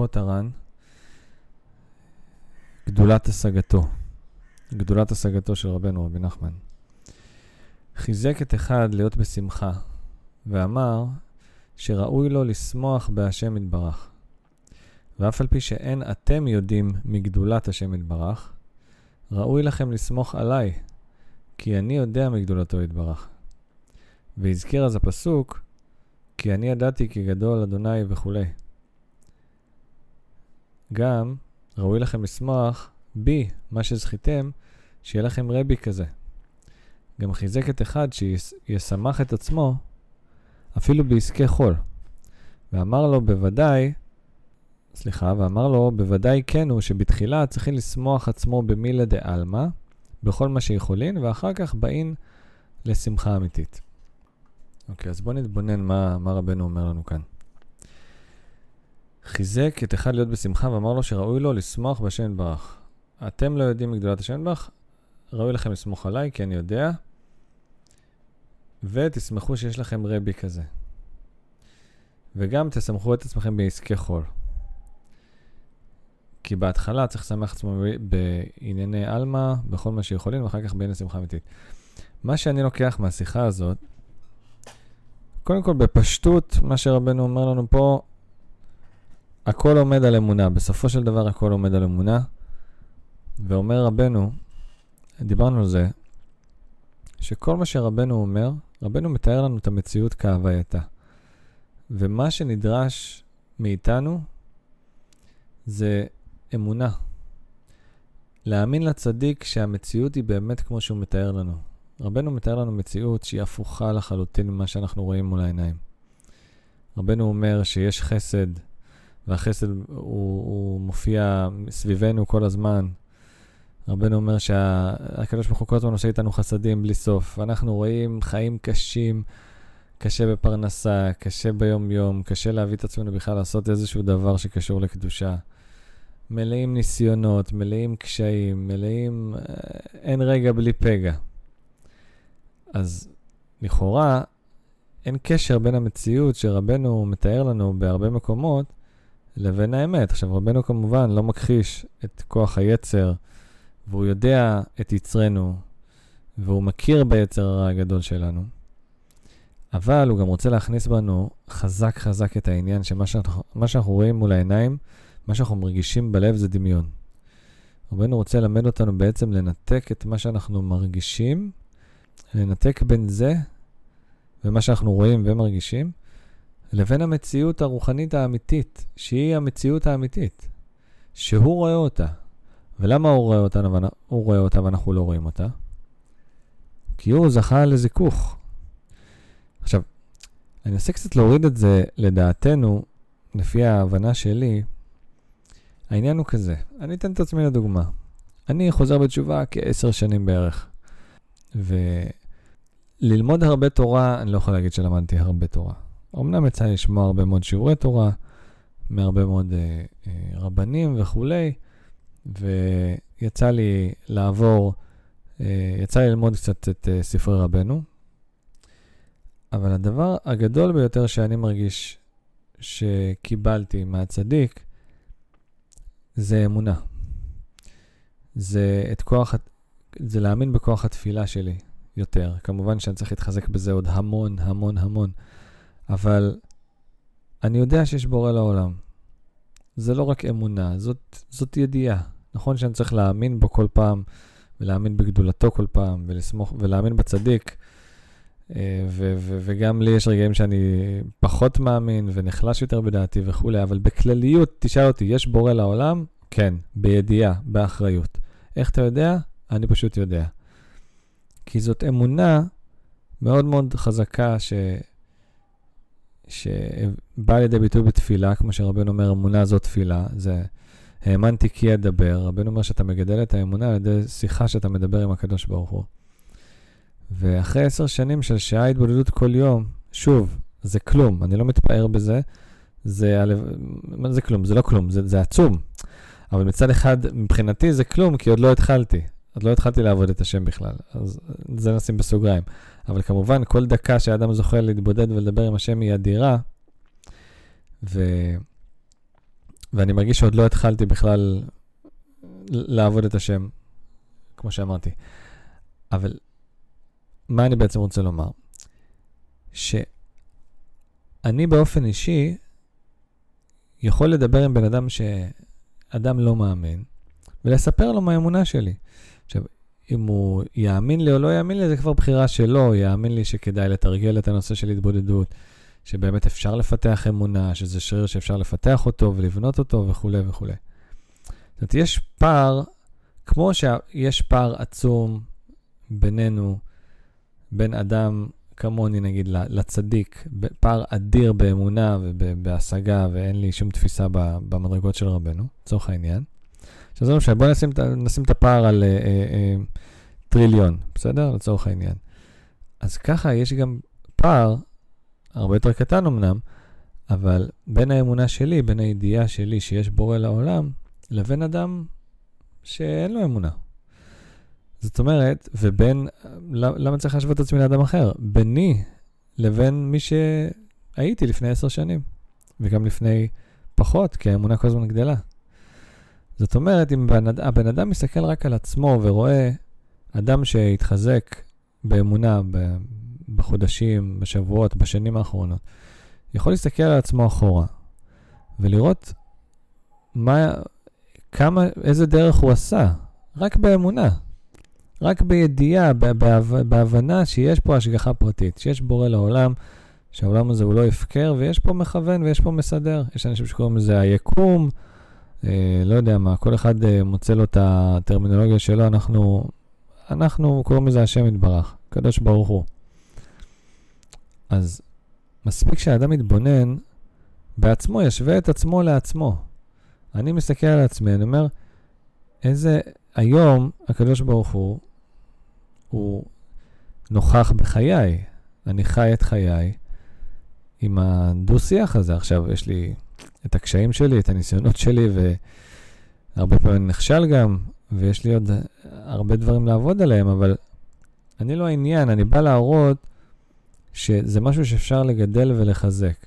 משיחות הר"ן, גדולת השגתו. גדולת השגתו של רבנו, רבי נחמן. חיזק את אחד להיות בשמחה, ואמר שראוי לו לשמוח בהשם יתברך. ואף על פי שאין אתם יודעים מגדולת השם יתברך, ראוי לכם לסמוך עליי, כי אני יודע מגדולתו יתברך. והזכיר אז הפסוק, כי אני ידעתי כי גדול אדוני וכולי. גם ראוי לכם לשמוח בי, מה שזכיתם, שיהיה לכם רבי כזה. גם חיזק את אחד שישמח את עצמו אפילו בעסקי חול. ואמר לו בוודאי, סליחה, ואמר לו בוודאי כן הוא שבתחילה צריכים לשמוח עצמו במילה דעלמא, בכל מה שיכולין, ואחר כך באין לשמחה אמיתית. אוקיי, אז בואו נתבונן מה, מה רבנו אומר לנו כאן. חיזק את אחד להיות בשמחה ואמר לו שראוי לו לשמוח בשם יתברך. אתם לא יודעים מגדולת השם יתברך, ראוי לכם לסמוך עליי, כי אני יודע, ותשמחו שיש לכם רבי כזה. וגם תסמכו את עצמכם בעסקי חול. כי בהתחלה צריך לשמח עצמו בענייני עלמא, בכל מה שיכולים, ואחר כך בענייני שמחה אמיתית. מה שאני לוקח מהשיחה הזאת, קודם כל בפשטות, מה שרבנו אומר לנו פה, הכל עומד על אמונה. בסופו של דבר הכל עומד על אמונה. ואומר רבנו, דיברנו על זה, שכל מה שרבנו אומר, רבנו מתאר לנו את המציאות כהווייתה. ומה שנדרש מאיתנו זה אמונה. להאמין לצדיק שהמציאות היא באמת כמו שהוא מתאר לנו. רבנו מתאר לנו מציאות שהיא הפוכה לחלוטין ממה שאנחנו רואים מול העיניים. רבנו אומר שיש חסד, והחסד הוא, הוא מופיע סביבנו כל הזמן. רבנו אומר שהקדוש ברוך הוא כל הזמן עושה איתנו חסדים בלי סוף. ואנחנו רואים חיים קשים, קשה בפרנסה, קשה ביום-יום, קשה להביא את עצמנו בכלל לעשות איזשהו דבר שקשור לקדושה. מלאים ניסיונות, מלאים קשיים, מלאים... אה, אין רגע בלי פגע. אז לכאורה, אין קשר בין המציאות שרבנו מתאר לנו בהרבה מקומות לבין האמת. עכשיו, רבנו כמובן לא מכחיש את כוח היצר, והוא יודע את יצרנו, והוא מכיר ביצר הרע הגדול שלנו. אבל הוא גם רוצה להכניס בנו חזק חזק את העניין שמה שאנחנו, שאנחנו רואים מול העיניים, מה שאנחנו מרגישים בלב זה דמיון. רבנו רוצה ללמד אותנו בעצם לנתק את מה שאנחנו מרגישים, לנתק בין זה ומה שאנחנו רואים ומרגישים, לבין המציאות הרוחנית האמיתית, שהיא המציאות האמיתית, שהוא רואה אותה. ולמה הוא רואה אותה, הוא רואה אותה ואנחנו לא רואים אותה? כי הוא זכה לזיכוך. עכשיו, אני אנסה קצת להוריד את זה לדעתנו, לפי ההבנה שלי. העניין הוא כזה, אני אתן את עצמי לדוגמה. אני חוזר בתשובה כעשר שנים בערך. וללמוד הרבה תורה, אני לא יכול להגיד שלמדתי הרבה תורה. אמנם יצא לי לשמוע הרבה מאוד שיעורי תורה, מהרבה מאוד אה, אה, רבנים וכולי, ויצא לי לעבור, אה, יצא לי ללמוד קצת את אה, ספרי רבנו, אבל הדבר הגדול ביותר שאני מרגיש שקיבלתי מהצדיק, זה אמונה. זה את כוח, זה להאמין בכוח התפילה שלי יותר. כמובן שאני צריך להתחזק בזה עוד המון, המון, המון. אבל אני יודע שיש בורא לעולם. זה לא רק אמונה, זאת, זאת ידיעה. נכון שאני צריך להאמין בו כל פעם, ולהאמין בגדולתו כל פעם, ולסמוך, ולהאמין בצדיק. אה, ו- ו- וגם לי יש רגעים שאני פחות מאמין ונחלש יותר בדעתי וכולי, אבל בכלליות, תשאל אותי, יש בורא לעולם? כן, בידיעה, באחריות. איך אתה יודע? אני פשוט יודע. כי זאת אמונה מאוד מאוד חזקה ש... שבאה לידי ביטוי בתפילה, כמו שרבנו אומר, אמונה זאת תפילה, זה האמנתי כי אדבר. רבנו אומר שאתה מגדל את האמונה על ידי שיחה שאתה מדבר עם הקדוש ברוך הוא. ואחרי עשר שנים של שעה התבודדות כל יום, שוב, זה כלום, אני לא מתפאר בזה, זה, זה כלום? זה לא כלום, זה, זה עצום. אבל מצד אחד, מבחינתי זה כלום, כי עוד לא התחלתי. עוד לא התחלתי לעבוד את השם בכלל, אז זה נשים בסוגריים. אבל כמובן, כל דקה שאדם זוכה להתבודד ולדבר עם השם היא אדירה, ו... ואני מרגיש שעוד לא התחלתי בכלל לעבוד את השם, כמו שאמרתי. אבל מה אני בעצם רוצה לומר? שאני באופן אישי יכול לדבר עם בן אדם שאדם לא מאמין, ולספר לו מה האמונה שלי. עכשיו, אם הוא יאמין לי או לא יאמין לי, זה כבר בחירה שלו, יאמין לי שכדאי לתרגל את הנושא של התבודדות, שבאמת אפשר לפתח אמונה, שזה שריר שאפשר לפתח אותו ולבנות אותו וכולי וכולי. זאת אומרת, יש פער, כמו שיש פער עצום בינינו, בין אדם כמוני נגיד לצדיק, פער אדיר באמונה ובהשגה, ואין לי שום תפיסה במדרגות של רבנו, לצורך העניין. עכשיו זה לא משנה, בואו נשים, נשים את הפער על אה, אה, אה, טריליון, בסדר? לצורך העניין. אז ככה יש גם פער, הרבה יותר קטן אמנם, אבל בין האמונה שלי, בין הידיעה שלי שיש בורא לעולם, לבין אדם שאין לו אמונה. זאת אומרת, ובין, למה צריך להשוות את עצמי לאדם אחר? ביני לבין מי שהייתי לפני עשר שנים, וגם לפני פחות, כי האמונה כל הזמן גדלה. זאת אומרת, אם בן, הבן אדם מסתכל רק על עצמו ורואה אדם שהתחזק באמונה בחודשים, בשבועות, בשנים האחרונות, יכול להסתכל על עצמו אחורה ולראות מה, כמה, איזה דרך הוא עשה, רק באמונה. רק בידיעה, בהבנה שיש פה השגחה פרטית, שיש בורא לעולם, שהעולם הזה הוא לא הפקר, ויש פה מכוון ויש פה מסדר. יש אנשים שקוראים לזה היקום, לא יודע מה, כל אחד אה, מוצא לו את הטרמינולוגיה שלו, אנחנו, אנחנו קוראים לזה השם יתברך, קדוש ברוך הוא. אז מספיק שהאדם יתבונן בעצמו, ישווה את עצמו לעצמו. אני מסתכל על עצמי, אני אומר, איזה, היום הקדוש ברוך הוא הוא נוכח בחיי. אני חי את חיי עם הדו-שיח הזה. עכשיו, יש לי את הקשיים שלי, את הניסיונות שלי, והרבה פעמים נכשל גם, ויש לי עוד הרבה דברים לעבוד עליהם, אבל אני לא העניין, אני בא להראות שזה משהו שאפשר לגדל ולחזק.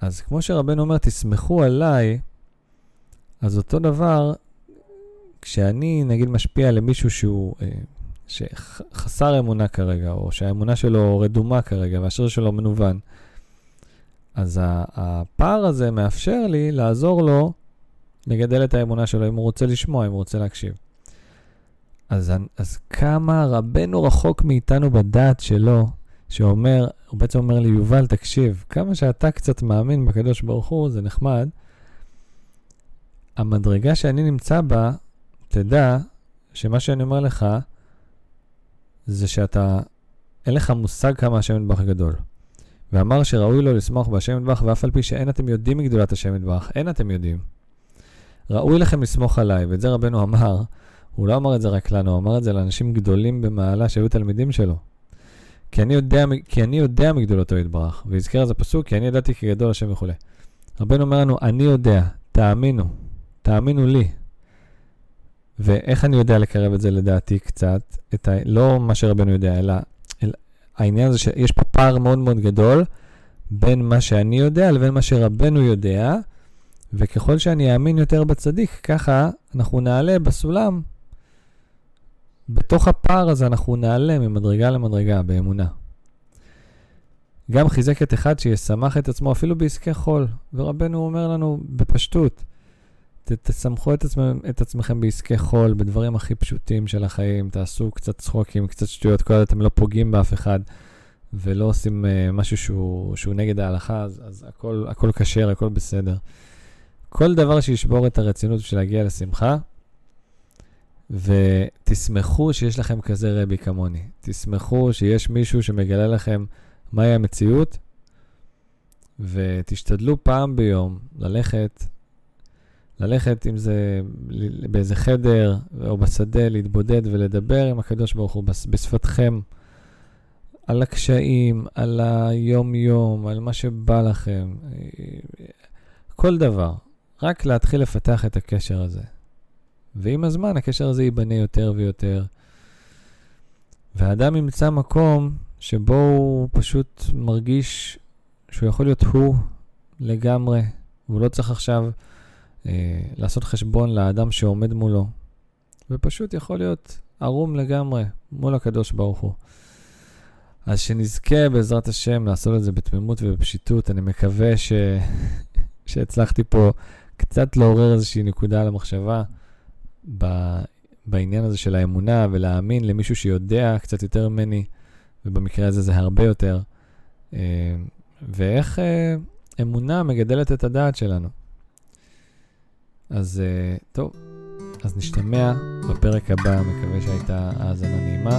אז כמו שרבנו אומר, תסמכו עליי, אז אותו דבר, כשאני נגיד משפיע למישהו שהוא אה, שחסר אמונה כרגע, או שהאמונה שלו רדומה כרגע והשריר שלו מנוון, אז הפער הזה מאפשר לי לעזור לו לגדל את האמונה שלו, אם הוא רוצה לשמוע, אם הוא רוצה להקשיב. אז, אז כמה רבנו רחוק מאיתנו בדעת שלו, שאומר, הוא בעצם אומר לי, יובל, תקשיב, כמה שאתה קצת מאמין בקדוש ברוך הוא, זה נחמד. המדרגה שאני נמצא בה, תדע שמה שאני אומר לך, זה שאתה, אין לך מושג כמה השם יתברך גדול. ואמר שראוי לו לשמוח בהשם יתברך, ואף על פי שאין אתם יודעים מגדולת השם יתברך, אין אתם יודעים. ראוי לכם לסמוך עליי, ואת זה רבנו אמר, הוא לא אמר את זה רק לנו, הוא אמר את זה לאנשים גדולים במעלה שהיו תלמידים שלו. כי אני יודע, כי אני יודע מגדולתו יתברך, והזכר אז הפסוק, כי אני ידעתי כי גדול השם וכולי. רבנו אומר לנו, אני יודע, תאמינו, תאמינו לי, ואיך אני יודע לקרב את זה לדעתי קצת, ה... לא מה שרבנו יודע, אלא העניין הזה שיש פה פער מאוד מאוד גדול בין מה שאני יודע לבין מה שרבנו יודע, וככל שאני אאמין יותר בצדיק, ככה אנחנו נעלה בסולם. בתוך הפער הזה אנחנו נעלה ממדרגה למדרגה באמונה. גם חיזק את אחד שישמח את עצמו אפילו בעסקי חול, ורבנו אומר לנו בפשטות, תסמכו את, עצמם, את עצמכם בעסקי חול, בדברים הכי פשוטים של החיים, תעשו קצת צחוקים, קצת שטויות, כל עוד אתם לא פוגעים באף אחד ולא עושים uh, משהו שהוא, שהוא נגד ההלכה, אז, אז הכל, הכל כשר, הכל בסדר. כל דבר שישבור את הרצינות בשביל להגיע לשמחה, ותשמחו שיש לכם כזה רבי כמוני. תשמחו שיש מישהו שמגלה לכם מהי המציאות, ותשתדלו פעם ביום ללכת ללכת עם זה באיזה חדר או בשדה, להתבודד ולדבר עם הקדוש ברוך הוא בשפתכם על הקשיים, על היום-יום, על מה שבא לכם, כל דבר. רק להתחיל לפתח את הקשר הזה. ועם הזמן הקשר הזה ייבנה יותר ויותר. והאדם ימצא מקום שבו הוא פשוט מרגיש שהוא יכול להיות הוא לגמרי. הוא לא צריך עכשיו אה, לעשות חשבון לאדם שעומד מולו, ופשוט יכול להיות ערום לגמרי מול הקדוש ברוך הוא. אז שנזכה בעזרת השם לעשות את זה בתמימות ובפשיטות. אני מקווה ש... שהצלחתי פה קצת לעורר איזושהי נקודה למחשבה ב... בעניין הזה של האמונה ולהאמין למישהו שיודע קצת יותר ממני, ובמקרה הזה זה הרבה יותר, אה, ואיך אה, אמונה מגדלת את הדעת שלנו. אז טוב, אז נשתמע בפרק הבא, מקווה שהייתה האזנה נעימה.